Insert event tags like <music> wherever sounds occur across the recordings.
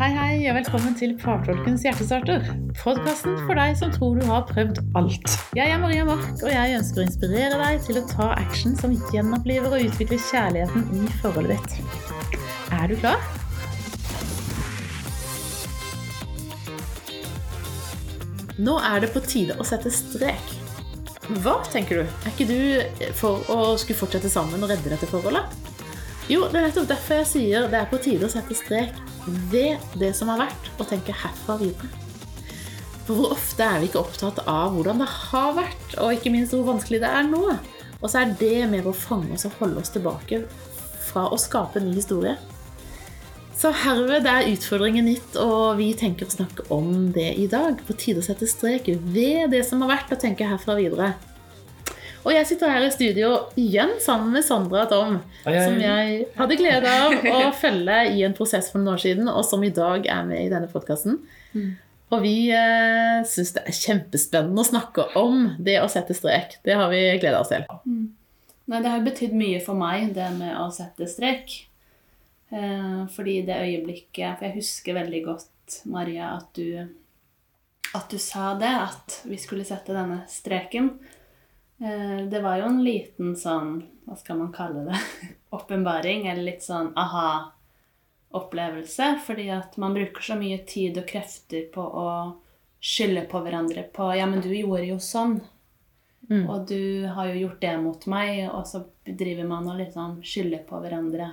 Hei, hei, og velkommen til Partolkens hjertestarter. Podkasten for deg som tror du har prøvd alt. Jeg er Maria Mark, og jeg ønsker å inspirere deg til å ta action som gjenoppliver og utvikler kjærligheten i forholdet ditt. Er du klar? Nå er det på tide å sette strek. Hva, tenker du? Er ikke du for å skulle fortsette sammen og redde dette forholdet? Jo, det er nettopp derfor jeg sier det er på tide å sette strek ved det som har vært, og tenke herfra videre. For hvor ofte er vi ikke opptatt av hvordan det har vært, og ikke minst hvor vanskelig det er nå? Og så er det med å fange oss og holde oss tilbake fra å skape en ny historie. Så herved er utfordringen nytt, og vi tenker å snakke om det i dag. På tide å sette strek ved det som har vært, og tenke herfra videre. Og jeg sitter her i studio igjen sammen med Sandra og Tom, ai, ai. som jeg hadde glede av <laughs> å følge i en prosess for noen år siden, og som i dag er med i denne podkasten. Og vi eh, syns det er kjempespennende å snakke om det å sette strek. Det har vi gleda oss til. Nei, det har betydd mye for meg, det med å sette strek. Eh, fordi det øyeblikket For jeg husker veldig godt, Maria, at du, at du sa det, at vi skulle sette denne streken. Eh, det var jo en liten sånn, hva skal man kalle det, <laughs> åpenbaring, eller litt sånn aha-opplevelse. Fordi at man bruker så mye tid og krefter på å skylde på hverandre på Ja, men du gjorde jo sånn. Mm. Og du har jo gjort det mot meg, og så driver man og liksom skylder på hverandre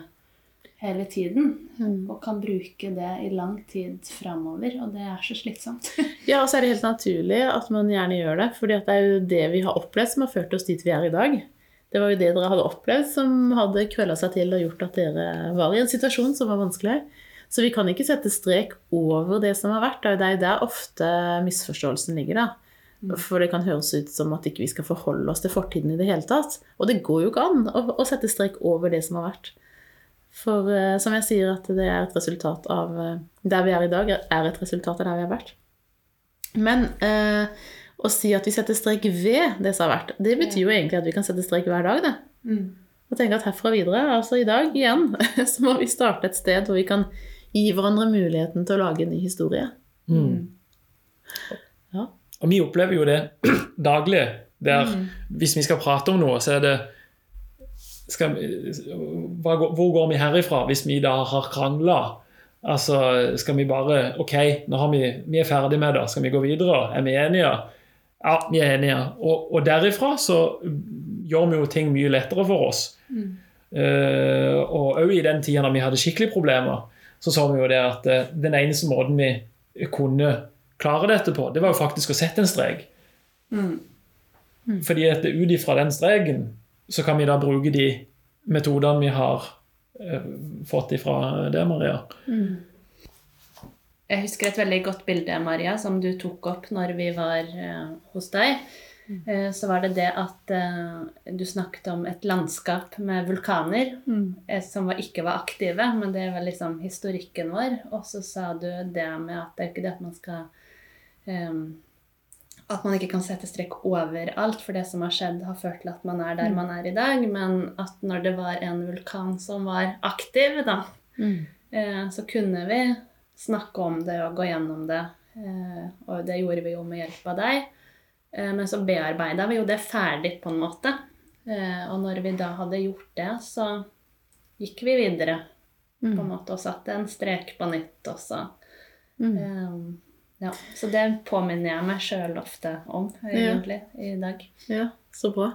hele tiden. Mm. Og kan bruke det i lang tid framover, og det er så slitsomt. <laughs> Ja, og så er det helt naturlig at man gjerne gjør det, fordi det er jo det vi har opplevd som har ført oss dit vi er i dag. Det var jo det dere hadde opplevd som hadde krølla seg til og gjort at dere var i en situasjon som var vanskelig. Så vi kan ikke sette strek over det som har vært. Det er jo der ofte misforståelsen ligger. da. For det kan høres ut som at ikke vi skal forholde oss til fortiden i det hele tatt. Og det går jo ikke an å sette strek over det som har vært. For uh, som jeg sier, at det er et resultat av uh, Der vi er i dag, er et resultat av der vi har vært. Men uh, å si at vi setter strek ved det som har vært, det betyr jo egentlig at vi kan sette strek hver dag. det. Og tenke at herfra videre, altså i dag igjen, <laughs> så må vi starte et sted hvor vi kan gi hverandre muligheten til å lage en ny historie. Mm. Ja. Og vi opplever jo det <clears throat> daglig. Der Hvis vi skal prate om noe, så er det skal, Hvor går vi herifra hvis vi da har krangla? Altså, skal vi bare Ok, nå har vi, vi er ferdig med det. Skal vi gå videre? Er vi enige? Ja, vi er enige. Og, og derifra så gjør vi jo ting mye lettere for oss. Eh, og òg i den tida da vi hadde skikkelig problemer, så så vi jo det at uh, den eneste måten vi kunne klare dette på, det var jo faktisk å sette en strek. Fordi at ut ifra den streken så kan vi da bruke de metodene vi har eh, fått ifra det, Maria. Jeg husker et veldig godt bilde, Maria, som du tok opp når vi var eh, hos deg. Eh, så var det det at eh, du snakket om et landskap med vulkaner mm. som var, ikke var aktive, men det var liksom historikken vår. Og så sa du det med at det er ikke det at man skal eh, At man ikke kan sette strek overalt, for det som har skjedd, har ført til at man er der man er i dag. Men at når det var en vulkan som var aktiv, da, eh, så kunne vi snakke om det og gå gjennom det. Eh, og det gjorde vi jo med hjelp av deg. Eh, men så bearbeida vi jo det ferdig, på en måte. Eh, og når vi da hadde gjort det, så gikk vi videre på en måte og satte en strek på nytt også. Eh, ja, så det påminner jeg meg sjøl ofte om, egentlig, i dag. Ja, så bra.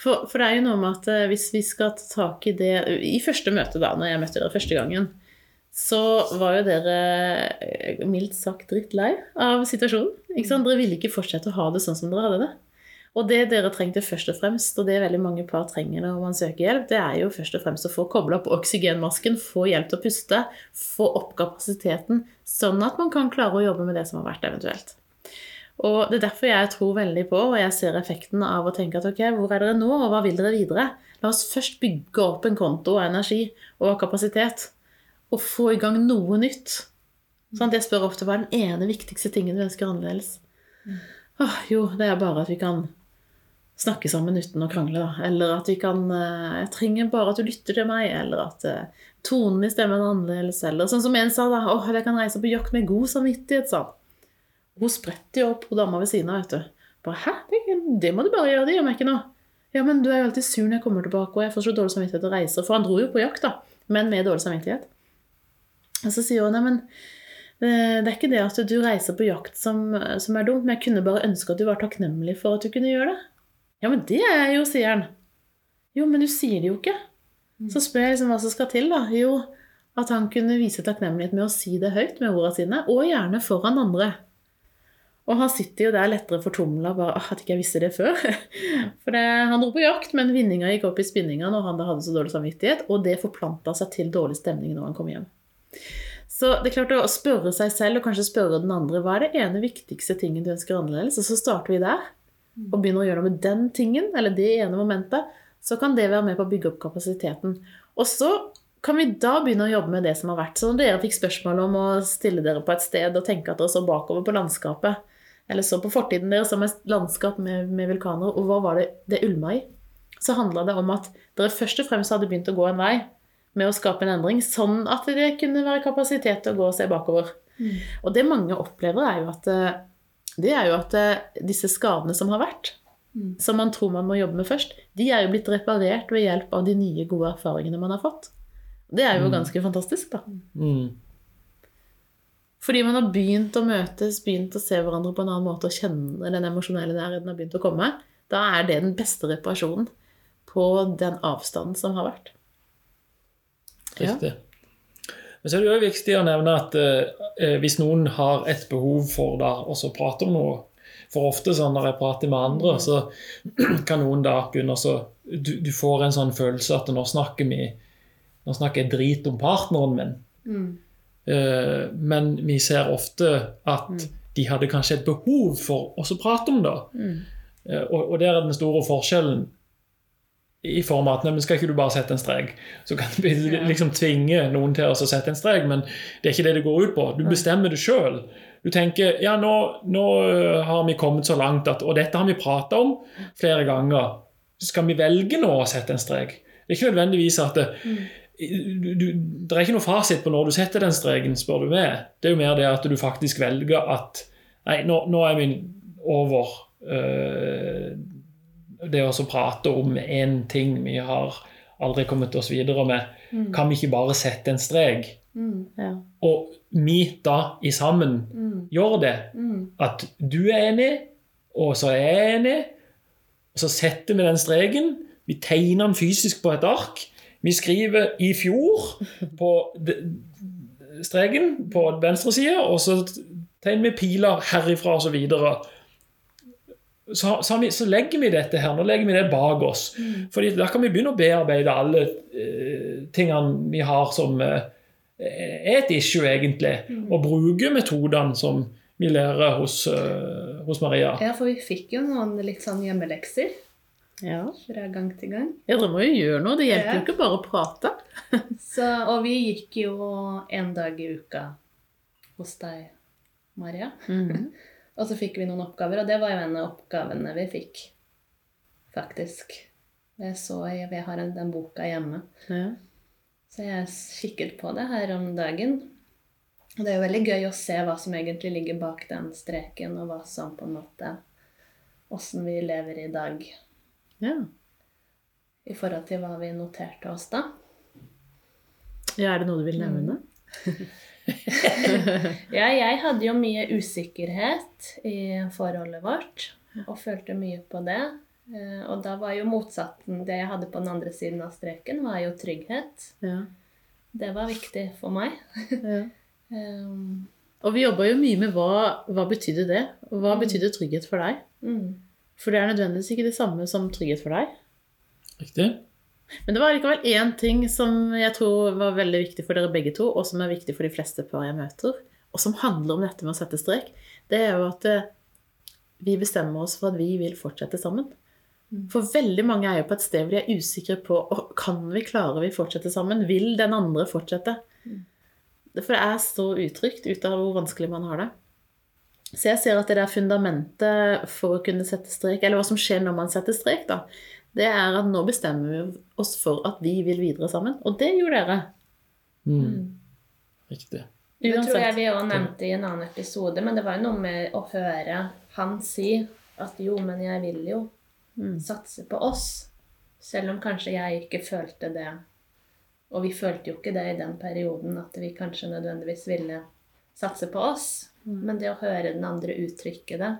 For, for det er jo noe med at eh, hvis vi skal ta tak i det I første møte, da, når jeg møtte dere første gangen, så var jo dere eh, mildt sagt drittlei av situasjonen. Ikke sant? Dere ville ikke fortsette å ha det sånn som dere hadde det. Og det dere trengte først og fremst, og det veldig mange par trenger når man søker hjelp, det er jo først og fremst å få kobla opp oksygenmasken, få hjelp til å puste, få opp kapasiteten, sånn at man kan klare å jobbe med det som har vært eventuelt. Og Det er derfor jeg tror veldig på, og jeg ser effekten av å tenke at ok, hvor er dere nå, og hva vil dere videre? La oss først bygge opp en konto og energi og kapasitet, og få i gang noe nytt. Sånn, jeg spør ofte hva er den ene viktigste tingen du ønsker annerledes. Åh, jo, det er bare at vi kan snakke sammen uten å krangle. Da. Eller at vi kan eh, Jeg trenger bare at du lytter til meg. Eller at eh, tonen i stemmen er annerledes. Eller sånn som en sa, da. Åh, jeg kan reise på jakt med god samvittighet, sa han. Hun spretter jo opp hun dama ved siden av, vet du. Bare, Hæ? Det, det må du bare gjøre, det gjør meg ikke noe. Ja, men du er jo alltid sur når jeg kommer tilbake, og jeg får så dårlig samvittighet og reiser. For han dro jo på jakt, da, men med dårlig samvittighet. Og så sier hun nei, eh, det er ikke det at du reiser på jakt som, som er dumt, men jeg kunne bare ønske at du var takknemlig for at du kunne gjøre det. Ja, men det er jeg jo, sier han. Jo, men du sier det jo ikke. Så spør jeg liksom hva som skal til, da. Jo, at han kunne vise takknemlighet med å si det høyt med ordene sine, og gjerne foran andre. Og han sitter jo der lettere fortumla bare «Ah, at ikke jeg visste det før. <laughs> For det, han dro på jakt, men vinninga gikk opp i spinninga når han hadde så dårlig samvittighet, og det forplanta seg til dårlig stemning når han kom hjem. Så det er klart å spørre seg selv og kanskje spørre den andre hva er det ene viktigste tingen du ønsker annerledes, og så starter vi der og begynner å gjøre noe med den tingen, eller det ene momentet, så kan det være med på å bygge opp kapasiteten. Og så kan vi da begynne å jobbe med det som har vært. Så når dere fikk spørsmål om å stille dere på et sted og tenke at dere så bakover på landskapet, eller så på fortiden deres som et landskap med, med vulkaner, og hva var det det ulma i, så handla det om at dere først og fremst hadde begynt å gå en vei med å skape en endring, sånn at det kunne være kapasitet til å gå og se bakover. Og det mange opplever, er jo at eh, det er jo at eh, disse skadene som har vært, som man tror man må jobbe med først, de er jo blitt reparert ved hjelp av de nye, gode erfaringene man har fått. Det er jo ganske fantastisk, da. Mm. Fordi man har begynt å møtes, begynt å se hverandre på en annen måte og kjenne den emosjonelle nærheten har begynt å komme. Da er det den beste reparasjonen på den avstanden som har vært. Ja. Men så er det jo viktig å nevne at eh, hvis noen har et behov for da, også å prate om noe For ofte sånn når jeg prater med andre, så <clears throat> kan noen da begynne å du, du får en sånn følelse at nå snakker vi nå snakker jeg drit om partneren min. Eh, men vi ser ofte at de hadde kanskje et behov for å prate om det. Eh, og, og der er den store forskjellen i form av at men skal ikke du bare sette en strek? Så kan vi liksom tvinge noen til å sette en strek, men det er ikke det det går ut på. Du bestemmer det sjøl. Du tenker ja, nå, nå øh, har vi kommet så langt at Og dette har vi prata om flere ganger. Skal vi velge nå å sette en strek? Det er ikke nødvendigvis at det, du, du, det er ikke noe fasit på når du setter den streken, spør du meg. Det er jo mer det at du faktisk velger at Nei, nå, nå er vi over øh, det å prate om én ting vi har aldri kommet oss videre med. Kan vi ikke bare sette en strek? Ja. Og vi da i sammen gjør det. At du er enig, og så er jeg enig. Og så setter vi den streken. Vi tegner den fysisk på et ark. Vi skriver 'i fjor' på streken på venstre side, og så tegner vi piler herifra og så videre. Så, så, vi, så legger vi dette her, nå legger vi det bak oss. Fordi da kan vi begynne å bearbeide alle uh, tingene vi har som uh, er et issue, egentlig. Og bruke metodene som vi lærer hos, uh, hos Maria. Ja, for vi fikk jo noen litt sånn hjemmelekser Ja. fra gang til gang. ja, dere må jo gjøre noe. Det hjelper Ja. jo ikke bare å prate. <laughs> Så, og vi gikk jo en dag i uka hos deg, Maria. Og så fikk vi noen oppgaver, og det var jo en av oppgavene vi fikk, faktisk. Jeg så, jeg, jeg har den boka hjemme, Ja. så jeg kikket på det her om dagen. Og det er jo veldig gøy å se hva som egentlig ligger bak den streken, og hva som på en måte Åssen vi lever i dag Ja. i forhold til hva vi noterte oss da. ja, er det noe du vil nevne? <laughs> Ja, jeg hadde jo mye usikkerhet i forholdet vårt, og følte mye på det. Eh, Og da var jo motsatsen Det jeg hadde på den andre siden av streken, var jo trygghet. Ja. Det var viktig for meg. <laughs> ja. <laughs> Um, Og vi jobba jo mye med hva, hva betydde det? Og hva betydde trygghet for deg? mm, For det er nødvendigvis ikke det samme som trygghet for deg. Riktig? Men det var likevel én ting som jeg tror var veldig viktig for dere begge to, og som er viktig for de fleste par jeg møter, og som handler om dette med å sette strek. Det er jo at eh, vi bestemmer oss for at vi vil fortsette sammen. For veldig mange er jo på et sted hvor de er usikre på kan vi klare vi fortsette sammen. Vil den andre fortsette? For det er så utrygt ut av hvor vanskelig man har det. Så jeg ser at det der fundamentet for å kunne sette strek, eller hva som skjer når man setter strek, da, det er at nå bestemmer vi oss for at vi vil videre sammen. Og det gjorde dere. Mm. Riktig. Det tror jeg vi òg nevnte i en annen episode, men det var jo noe med å høre han si at jo, men jeg vil jo Mm. satse på oss. Selv om kanskje jeg ikke følte det. Og vi følte jo ikke det i den perioden, at vi kanskje nødvendigvis ville satse på oss. Men det å høre den andre uttrykke det,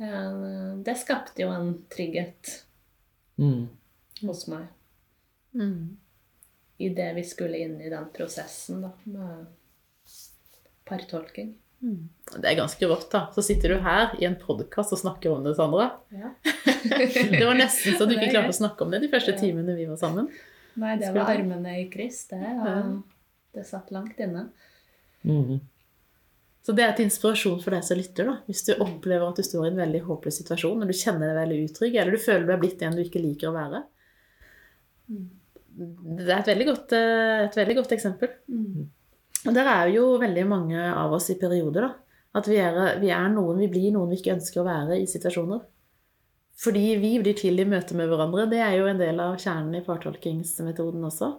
eh, det skapte jo en trygghet Mm. hos meg. Mm. I det vi skulle inn i den prosessen da, med partolking. Mm. Det er ganske rått, da. Så sitter du her i en podkast og snakker om det, Sandra. Ja. <laughs> Det var nesten så du ikke klarte å snakke om det de første Ja. timene vi var sammen. Nei, det var armene i kryss. Det, ja. Ja. det satt langt inne. Mm. Så det er til inspirasjon for deg som lytter. da. Hvis du opplever at du står i en veldig håpløs situasjon, og du kjenner deg veldig utrygg, eller du føler du er blitt en du ikke liker å være. Det er et veldig godt, eh, et veldig godt eksempel. Og der er jo veldig mange av oss i perioder, da. At vi er, vi er noen vi blir noen vi ikke ønsker å være i situasjoner. Fordi vi blir til i møte med hverandre. Det er jo en del av kjernen i partolkingsmetoden også.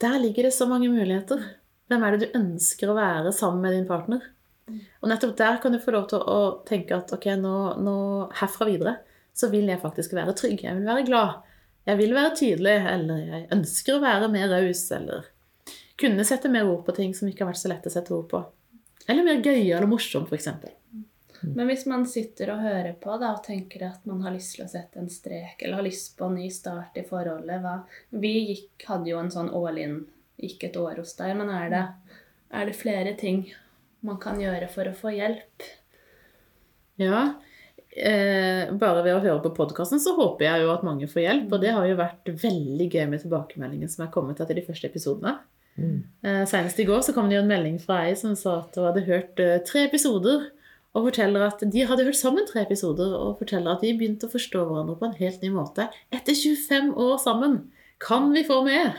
Der ligger det så mange muligheter. Hvem er det du ønsker å være sammen med din partner? Og nettopp der kan du få lov til å tenke at ok, nå, nå herfra videre så vil jeg faktisk være trygg. Jeg vil være glad. Jeg vil være tydelig, eller jeg ønsker å være mer raus, eller kunne sette mer ord på ting som ikke har vært så lett å sette ord på. Eller mer gøy eller morsom, f.eks. Men hvis man sitter og hører på da, og tenker at man har lyst til å sette en strek, eller har lyst på en ny start i forholdet hva? Vi gikk, hadde jo en sånn all-in, gikk et år hos deg, men er det, er det flere ting man kan gjøre for å få hjelp? Ja. Eh, bare ved å høre på podkasten så håper jeg jo at mange får hjelp. Og det har jo vært veldig gøy med tilbakemeldingen som er kommet etter de første episodene. Mm. Eh, senest i går så kom det jo en melding fra ei som sa at hun hadde hørt eh, tre episoder. Og forteller at de hadde hørt sammen tre episoder og forteller at de begynte å forstå hverandre på en helt ny måte etter 25 år sammen. Kan vi få mer?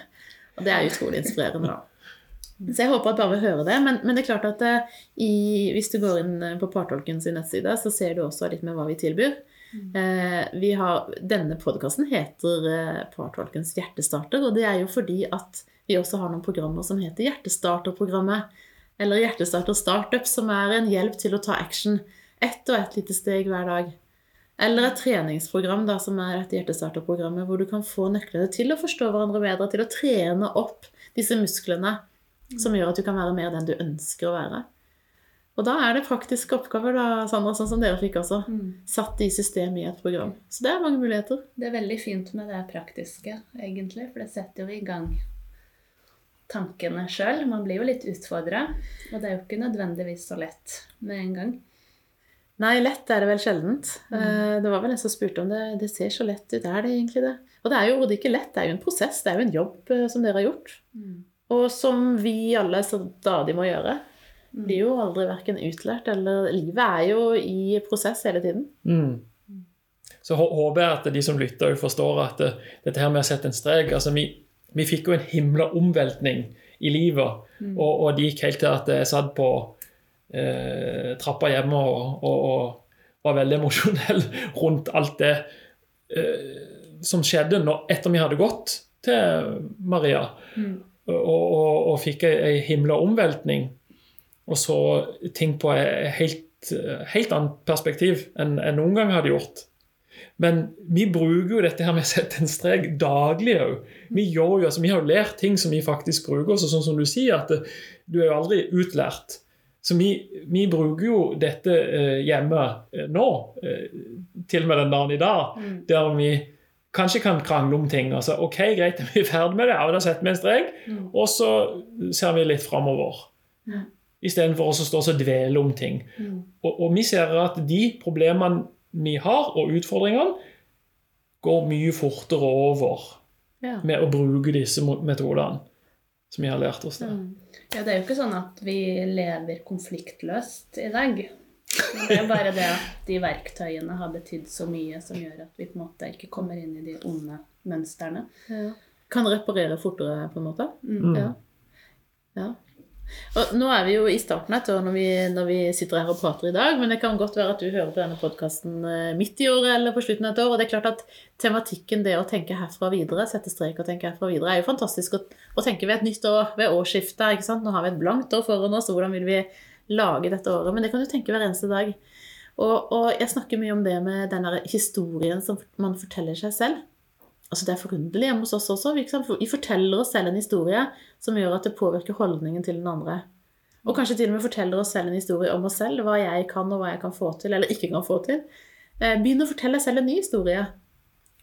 Og det er utrolig inspirerende, da. Så jeg håper at bare vil høre det. Men, men det er klart at eh, i, hvis du går inn eh, på Partolken sin nettside, så ser du også litt med hva vi tilbyr. Eh, vi har, denne podkasten heter eh, Partolkens hjertestarter, og det er jo fordi at vi også har noen programmer som heter Hjertestarterprogrammet. Eller Hjertestarter Startup, som er en hjelp til å ta action. Ett og ett lite steg hver dag. Eller et treningsprogram da, som er et hjertestarterprogrammet, hvor du kan få nøklene til å forstå hverandre bedre, til å trene opp disse musklene som gjør at du kan være mer den du ønsker å være. Og da er det praktiske oppgaver, da, Sandra, sånn som dere fikk også. Satt i system i et program. Så det er mange muligheter. Det er veldig fint med det praktiske, egentlig, for det setter jo i gang tankene sjøl. Man blir jo litt utfordra, og det er jo ikke nødvendigvis så lett med en gang. Nei, lett er det vel sjeldent. Mm. Det var vel en som spurte om det. Det ser så lett ut. Er det egentlig det? Og det er jo ikke lett. Det er jo en prosess. Det er jo en jobb eh, som dere har gjort. Og som vi alle stadig må gjøre. Blir jo aldri verken utlært eller Livet er jo i prosess hele tiden. Mm. Så håper jeg at de som lytter, forstår at det, dette her med å sette en strek altså vi, vi fikk jo en himla omveltning i livet, og, og det gikk helt til at jeg satt på eh, trappa hjemme og, og, og var veldig emosjonell <laughs> rundt alt det eh, som skjedde når, etter vi hadde gått til Maria, og, og, og fikk ei, himla omveltning, og så ting på et helt, helt annet perspektiv enn jeg noen gang hadde gjort. Men vi bruker jo dette her med å sette en strek daglig òg. Vi, altså, vi har jo lært ting som vi faktisk bruker. Så sånn som du sier, at det, du er jo aldri utlært. Så vi, vi bruker jo dette eh, hjemme eh, nå, eh, til og med den dagen i dag, der vi kanskje kan krangle om ting. og så ok, greit, <laughs> vi er ferdig med det? Ja, da setter vi en strek, og så ser vi litt framover. Istedenfor å stå og dvele om ting. Og, og vi ser at de problemene vi har, og utfordringene, går mye fortere over Ja. med å bruke disse metodene som vi har lært oss. Der. Ja, det er jo ikke sånn at vi lever konfliktløst i dag. Det er bare det at de verktøyene har betydd så mye som gjør at vi på en måte ikke kommer inn i de onde mønstrene. Ja. Kan reparere fortere, på en måte. Mm. Ja. ja. Og nå er vi jo i starten etter et år når vi, når vi sitter her og prater i dag, men det kan godt være at du hører på denne podkasten midt i året eller på slutten av et år. Og det er klart at tematikken det å tenke herfra videre, sette strek og tenke herfra videre, er jo fantastisk å, å tenke ved et nytt år, ved årsskiftet. ikke sant? Nå har vi et blankt år foran oss, og hvordan vil vi lage dette året? Men det kan du tenke hver eneste dag. Og, og jeg snakker mye om det med den historien som man forteller seg selv. Altså Det er forunderlig hjemme hos oss også. Vi forteller oss selv en historie som gjør at det påvirker holdningen til den andre. Og kanskje til og med forteller oss selv en historie om oss selv, hva jeg kan og hva jeg kan få til eller ikke kan få til. Eh, begynn å fortelle deg selv en ny historie.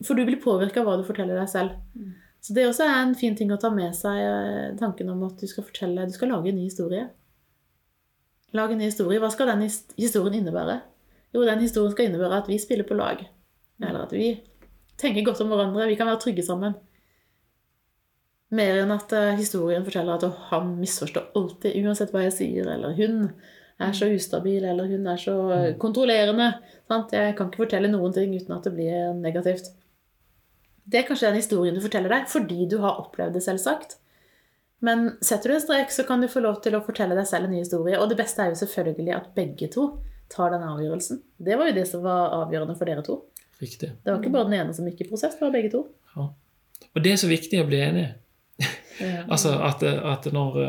For du blir påvirka av hva du forteller deg selv. Mm. Så det også er en fin ting å ta med seg, eh, tanken om at du skal fortelle, du skal lage en ny historie. Lag en ny historie. Hva skal den historien innebære? Jo, den historien skal innebære at vi spiller på lag. Eller at vi tenker godt om hverandre. Vi kan være trygge sammen. Mer enn at uh, historien forteller at han misforstår alltid, uansett hva jeg sier, eller hun er så ustabil, eller hun er så uh, kontrollerende. Sant? Jeg kan ikke fortelle noen ting uten at det blir negativt. Det er kanskje den historien du forteller deg, fordi du har opplevd det, selvsagt. Men setter du en strek, så kan du få lov til å fortelle deg selv en ny historie. Og det beste er jo selvfølgelig at begge to tar den avgjørelsen. Det var jo det som var avgjørende for dere to. Riktig. Det var ikke bare den ene som gikk i prosess, det var begge to. Ja. Og det er så viktig å bli enig. <laughs> <laughs> Altså at, at når,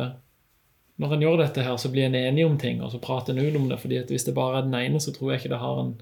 når en gjør dette her, så blir en enig om ting, og så prater en ut om det. fordi at hvis det bare er den ene, så tror jeg ikke det har en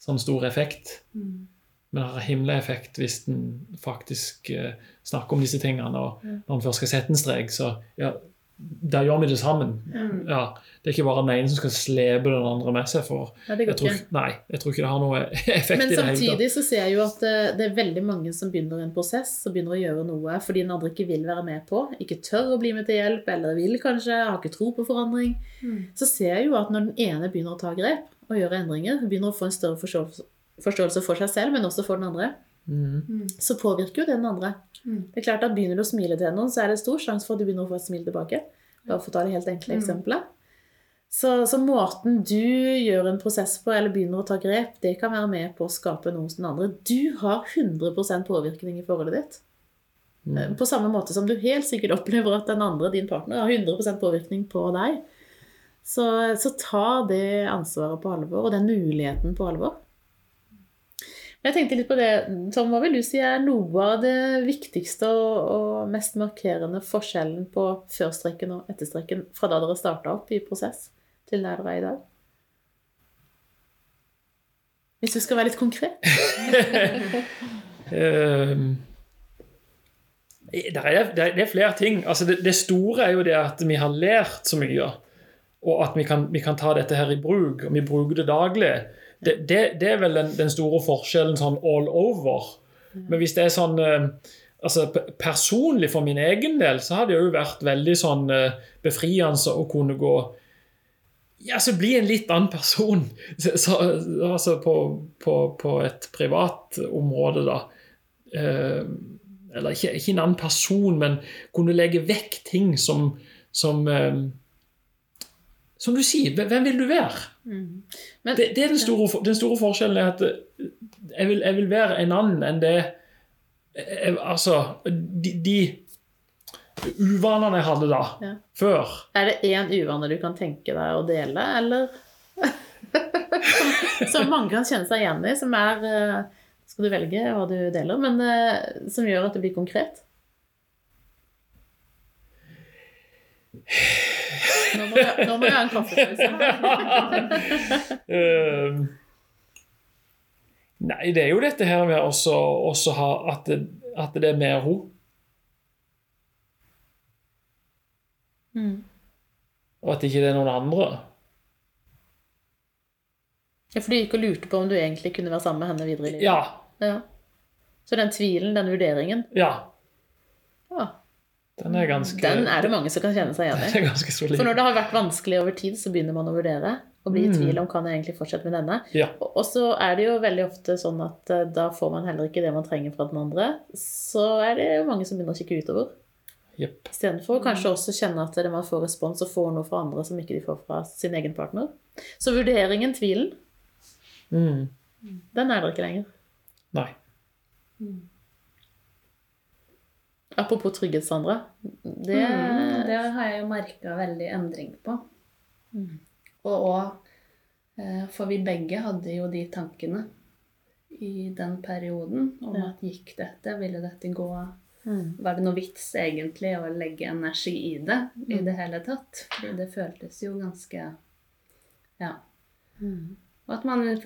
sånn stor effekt. Mm. Men har himla effekt hvis en faktisk eh, snakker om disse tingene. Og når en først skal sette en strek, så ja, der gjør vi det sammen. Mm. Ja, det er ikke bare den ene som skal slepe den andre med seg. for ja, jeg tror, Nei, jeg tror ikke det har noe <laughs> effekt. Men samtidig så ser jeg jo at det, det, er veldig mange som begynner en prosess og begynner å gjøre noe fordi den andre ikke vil være med på, ikke tør å bli med til hjelp, eller vil kanskje, har ikke tro på forandring. Mm. Så ser jeg jo at når den ene begynner å ta grep og gjøre endringer, begynner å få en større forståelse, forståelse for seg selv, men også for den andre, mm. så påvirker jo det den andre. Mm. Det er klart at Begynner du å smile til noen, så er det stor sjanse for at du begynner å få et smil tilbake. Bare for å ta det helt enkle mm. eksempelet. Så, så, måten du gjør en prosess på, eller begynner å ta grep, det kan være med på å skape noe hos den andre. Du har 100% påvirkning i forholdet ditt. Mm. Eh, på samme måte som du helt sikkert opplever at den andre, din partner, har 100% påvirkning på deg. Så, så ta det ansvaret på alvor, og den muligheten på alvor. Jeg tenkte litt på det, Tom, hva vil du si er noe av det viktigste og, mest markerende forskjellen på førstreken og etterstreken fra da dere starta opp i prosess, til der dere er i dag? Hvis du skal være litt konkret? <laughs> um, det, er, det, er, flere ting. Altså det, det, store er jo det at vi har lært så mye. Og at vi kan, vi kan ta dette her i bruk, og vi bruker det daglig det, det, det, er vel den, den, store forskjellen sånn all over. Men hvis det er sånn eh, altså Personlig for min egen del så har det jo vært veldig sånn eh, befriende å kunne gå ja, så bli en litt annen person. <laughs> Så, så, altså på, på, på, et privat område, da. Eh, eller ikke, ikke, en annen person, men kunne legge vekk ting som, som eh, Som du sier, hvem vil du være? Mm. Men, det, det, er den store, den store, forskjellen er at eh, jeg vil, jeg vil være en annen enn det jeg, eh, Altså de, de uvanene jeg hadde da, ja. før. Er det én uvane du kan tenke deg å dele, eller? <laughs> som mange kan kjenne seg igjen i, som er eh, Skal du velge hva du deler, men som gjør at det blir konkret? Nå må, jeg, nå må jeg ha en kaffepause. uh, nei, det er jo dette her med også, også ha at det, at det, er mer hun. Mm. Og at ikke det er noen andre. Ja, For du gikk og lurte på om du egentlig kunne være sammen med henne videre i livet? Ja. ja. Så den tvilen, den vurderingen? Ja. ja. Den er ganske Den er det mange som kan kjenne seg igjen i. <laughs> For når det har vært vanskelig over tid, så begynner man å vurdere. Og bli i mm. tvil om kan jeg egentlig fortsette med denne. Ja. Og så er det jo veldig ofte sånn at uh, da får man heller ikke det man trenger fra den andre. Så er det jo mange som begynner å kikke utover. Yep. Istedenfor kanskje også kjenne at man får respons og får noe fra andre som ikke de får fra sin egen partner. Så vurderingen, tvilen, mm. den er der ikke lenger. Nei. Mm. Apropos trygghet, Sandra. Det, mm, det har jeg jo merka veldig endring på. Mm. Og òg eh, For vi begge hadde jo de tankene i den perioden om Ja. at gikk dette, ville dette gå Mm. Var det noe vits egentlig å legge energi i det i Mm. det hele tatt? Fordi det føltes jo ganske Ja. Mm. Og at man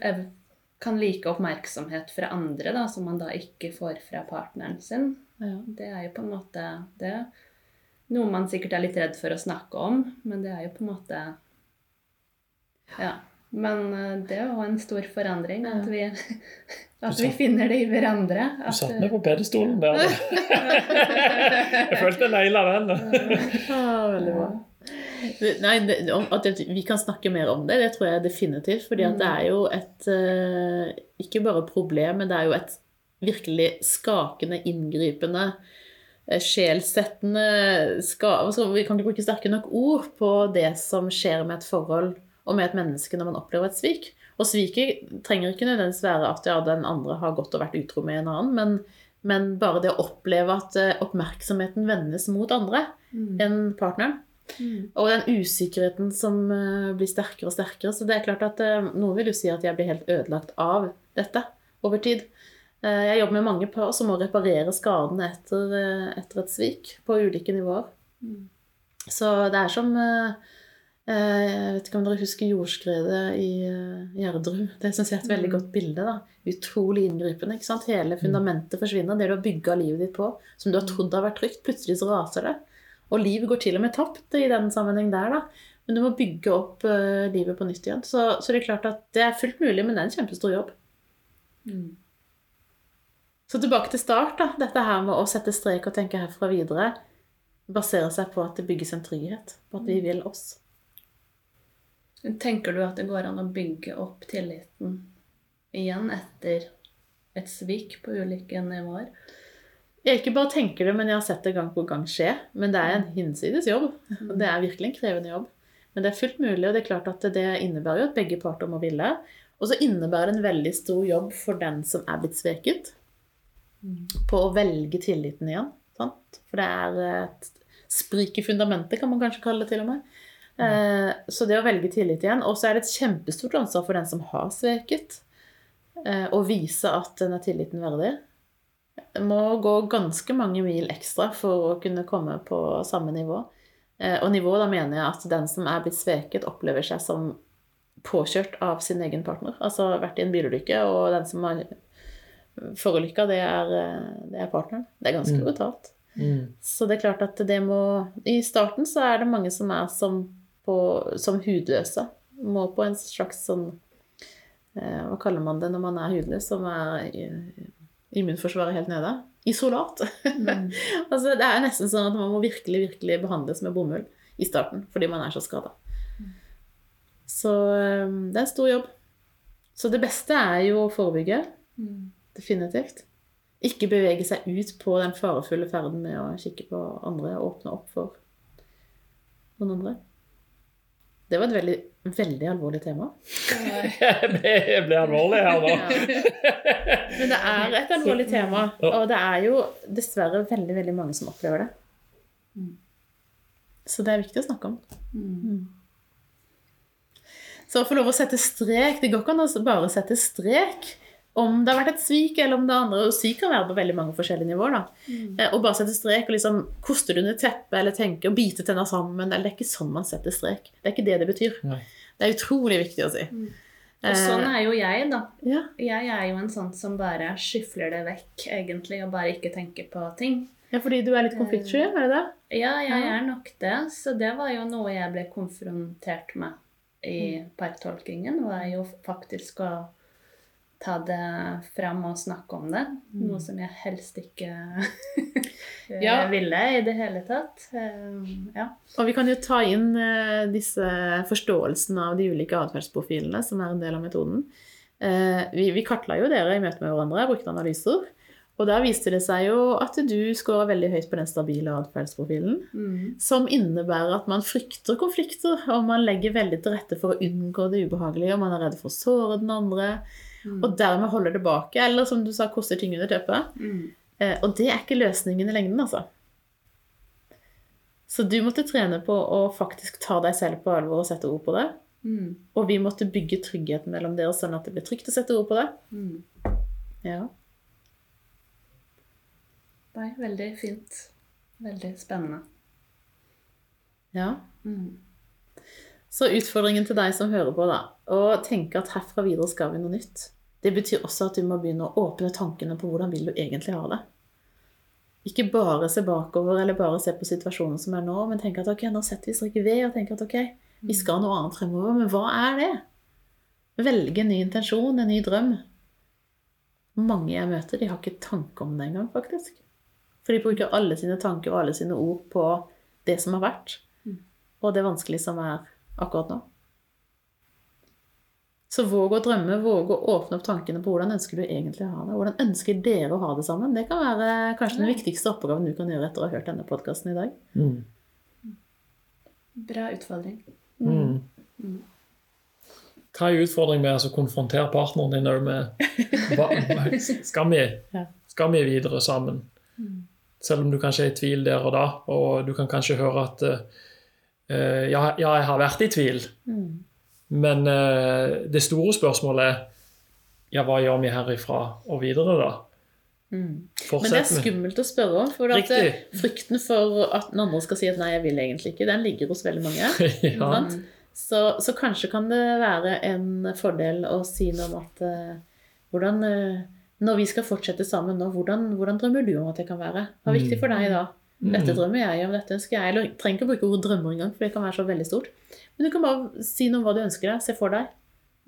kan like oppmerksomhet fra andre, da, som man da ikke får fra partneren sin. Ja. Det er jo på en måte det Noe man sikkert er litt redd for å snakke om, men det er jo på en måte Ja. Men eh, det er jo en stor forandring at vi, <laughs> at vi finner det i hverandre. Du At, satte meg på pedestolen der. <laughs> Jeg følte jeg naila den. Ah, veldig bra. Nei, det, at vi kan snakke mer om det, det tror jeg definitivt. fordi at det er jo et eh, Ikke bare problem, men det er jo et virkelig skakende, inngripende, eh, sjelsettende Vi kan ikke bruke sterke nok ord på det som skjer med et forhold og med et menneske når man opplever et svik. Og sviket trenger ikke nødvendigvis være at ja, den andre har gått og vært utro med en annen, men, men bare det å oppleve at eh, oppmerksomheten vendes mot andre Mm. enn partneren. Mm. Og den usikkerheten som eh, blir sterkere og sterkere. Så det er klart at noen vil jo si at jeg blir helt ødelagt av dette over tid. Eh, Jeg jobber med mange par som må reparere skadene etter, eh, etter et svik på ulike nivåer. Mm. Så det er som eh, Jeg vet ikke om dere husker jordskredet i Gjerdrum. Det syns jeg er et veldig Mm. godt bilde. da. Utrolig inngripende. ikke sant? Hele fundamentet forsvinner. Det du har bygga livet ditt på, som du har trodd har vært trygt, plutselig så raser det. Og livet går til og med tapt i den sammenheng der, da. Men du må bygge opp livet på nytt igjen. Så, så det er klart at det er fullt mulig, men det er en kjempestor jobb. Mm. Så tilbake til start, da. Dette her med å sette strek og tenke herfra videre baserer seg på at det bygges en trygghet. På at vi vil oss. Tenker du at det går an å bygge opp tilliten igjen etter et svik på ulike nivåer? Jeg ikke bare tenker det, men jeg har sett det gang på gang skje. Men det er en hinsides jobb. Og det er virkelig en krevende jobb. Men det er fullt mulig, og det er klart at det innebærer jo at begge parter må ville. Og så innebærer det en veldig stor jobb for den som er blitt sveket, på å velge tilliten igjen. Sant? For det er et sprik i fundamentet, kan man kanskje kalle det til og med. Eh, Så det å velge tillit igjen. Og så er det et kjempestort ansvar for den som har sveket, eh, å vise at den er tilliten verdig. Det må gå ganske mange mil ekstra for å kunne komme på samme nivå. Eh, Og nivå, da mener jeg at den som er blitt sveket, opplever seg som påkjørt av sin egen partner. Altså vært i en bilulykke, og den som har forulykka, det, eh, det er partneren. Det er ganske Mm. brutalt. Mm. Så det er klart at det må I starten så er det mange som er som, på, som hudløse. Må på en slags sånn eh, Hva kaller man det når man er hudløs, som er immunforsvaret helt nede? Isolat. Mm. <laughs> altså, det er nesten sånn at man må virkelig, virkelig behandles med bomull i starten fordi man er så skada. Så eh, det er en stor jobb. Så det beste er jo å forebygge. Mm. Definitivt. Ikke bevege seg ut på den farefulle ferden med å kikke på andre og åpne opp for noen andre. Det var et veldig, veldig alvorlig tema. <laughs> det ble alvorlig her nå. Men det er et alvorlig tema, og det er jo dessverre veldig, veldig mange som opplever det. Mm. Så det er viktig å snakke om. Mm. Så å få lov å sette strek Det går ikke an å bare sette strek om det har vært et svik, eller om det andre Og svik kan være på veldig mange forskjellige nivåer. da. Mm. Eh, Og bare sette strek og liksom koste det under teppet eller tenke og bite tenna sammen. eller Det er ikke sånn man setter strek. Det er ikke det det betyr. Nei. Det er utrolig viktig å si. Og sånn er jo jeg, da. Ja. Jeg er jo en sånn som bare skyfler det vekk, egentlig, og bare ikke tenker på ting. ja, fordi du er litt konfliktsky, er det det? Ja, jeg Ja. er nok det. Så det var jo noe jeg ble konfrontert med i parktolkingen, Var jo faktisk å ta det fram og snakke om det. Noe som jeg helst ikke <laughs> Ja. <laughs> ville i det hele tatt. Eh, Ja. Og vi kan jo ta inn eh, disse forståelsene av de ulike atferdsprofilene som er en del av metoden. Eh, vi, vi kartla jo dere i møte med hverandre, brukte analyser. Og da viste det seg jo at du scorer veldig høyt på den stabile atferdsprofilen. Mm. Som innebærer at man frykter konflikter, og man legger veldig til rette for å unngå det ubehagelige, og man er redd for å såre den andre, Mm. og dermed holder tilbake, eller som du sa, koster ting under teppet. Mm. Eh, og det er ikke løsningen i lengden, altså. Så du måtte trene på å faktisk ta deg selv på alvor og sette ord på det. Mm. Og vi måtte bygge tryggheten mellom dere, sånn at det ble trygt å sette ord på det. Mm. Ja. Nei, veldig fint. Veldig spennende. ja. Mm. Så utfordringen til deg som hører på, da, å tenke at herfra videre skal vi noe nytt. Det betyr også at du må begynne å åpne tankene på hvordan vil du egentlig ha det. Ikke bare se bakover eller bare se på situasjonen som er nå, men tenke at ok, nå setter vi strek ved og tenker at ok, vi skal noe annet fremover. Men hva er det? Velge en ny intensjon, en ny drøm. Mange jeg møter, de har ikke tanke om det engang, faktisk. For de bruker alle sine tanker og alle sine ord på det som har vært, og det vanskelige som er akkurat nå. Så våg å drømme, våg å åpne opp tankene på hvordan ønsker du egentlig å ha det. Hvordan ønsker dere å ha det sammen? Det kan være kanskje den viktigste oppgaven du kan gjøre etter å ha hørt denne podkasten i dag. Mm. Bra utfordring. Mm. Hva er utfordringen med å konfrontere partneren din òg med hva, <laughs> skal, vi, skal vi videre sammen? Selv om du kanskje er i tvil der og da, og du kan kanskje høre at eh, ja, ja, jeg har vært i tvil, men uh, det store spørsmålet er ja, hva gjør vi herifra og videre, da? Men det er skummelt å spørre om. For at eh, frykten for at den andre skal si at 'nei, jeg vil egentlig ikke', den ligger hos veldig mange. <laughs> ja. Så, så kanskje kan det være en fordel å si noe om at uh, hvordan Når vi skal fortsette sammen nå, hvordan, hvordan drømmer du om at det kan være? Hva er viktig for deg da? Dette drømmer jeg om, dette ønsker jeg. Eller trenger ikke å bruke ordet drømmer engang, for det kan være så veldig stort. Men du kan bare si noe om hva du ønsker deg. Se for deg.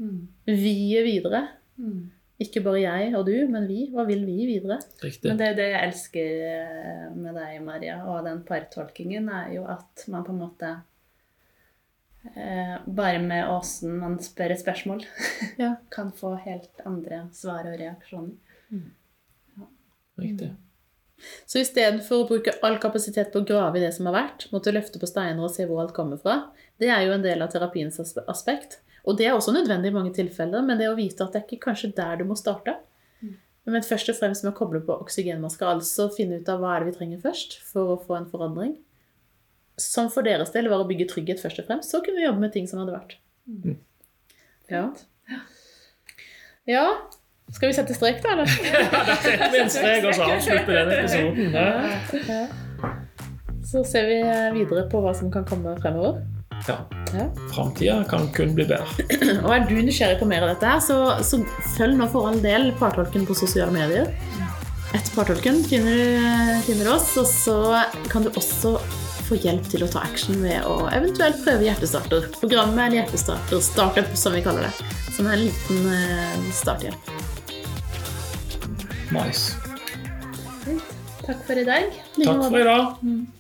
Mm. Vi er videre. Mm. Ikke bare jeg og du, men vi. Hva vil vi videre? Riktig. Men det er det jeg elsker eh, med deg, Maria, og den partolkingen, er jo at man på en måte eh, Bare med åsen man spør et spørsmål, Ja. <laughs> kan få helt andre svar og reaksjoner. Riktig. Så istedenfor å bruke all kapasitet på å grave i det som har vært, måtte løfte på steiner og se hvor alt kommer fra, det er jo en del av terapiens aspekt. Og det er også nødvendig i mange tilfeller, men det å vite at det er ikke kanskje der du må starte. Men først og fremst med å koble på oksygenmasker, altså finne ut av hva er det vi trenger først for å få en forandring. Som for deres del var å bygge trygghet først og fremst. Så kunne vi jobbe med ting som hadde vært. Ja. ja. Skal vi sette strek, da? eller? <laughs> Da setter vi en strek og så avslutter denne episoden. Ja. Så ser vi videre på hva som kan komme fremover. Ja. Ja. Framtida kan kun bli bedre. <clears throat> Og er du nysgjerrig på mer av dette, her, så, så følg nå for all del Partolken på sosiale medier. Etter Partolken finner finner oss, og så kan du også få hjelp til å ta action ved å eventuelt prøve Hjertestarter. Programmet er en hjertestarter, startup som vi kaller det. Som er en liten eh, starthjelp. Nice. Takk for i dag. Takk for i dag.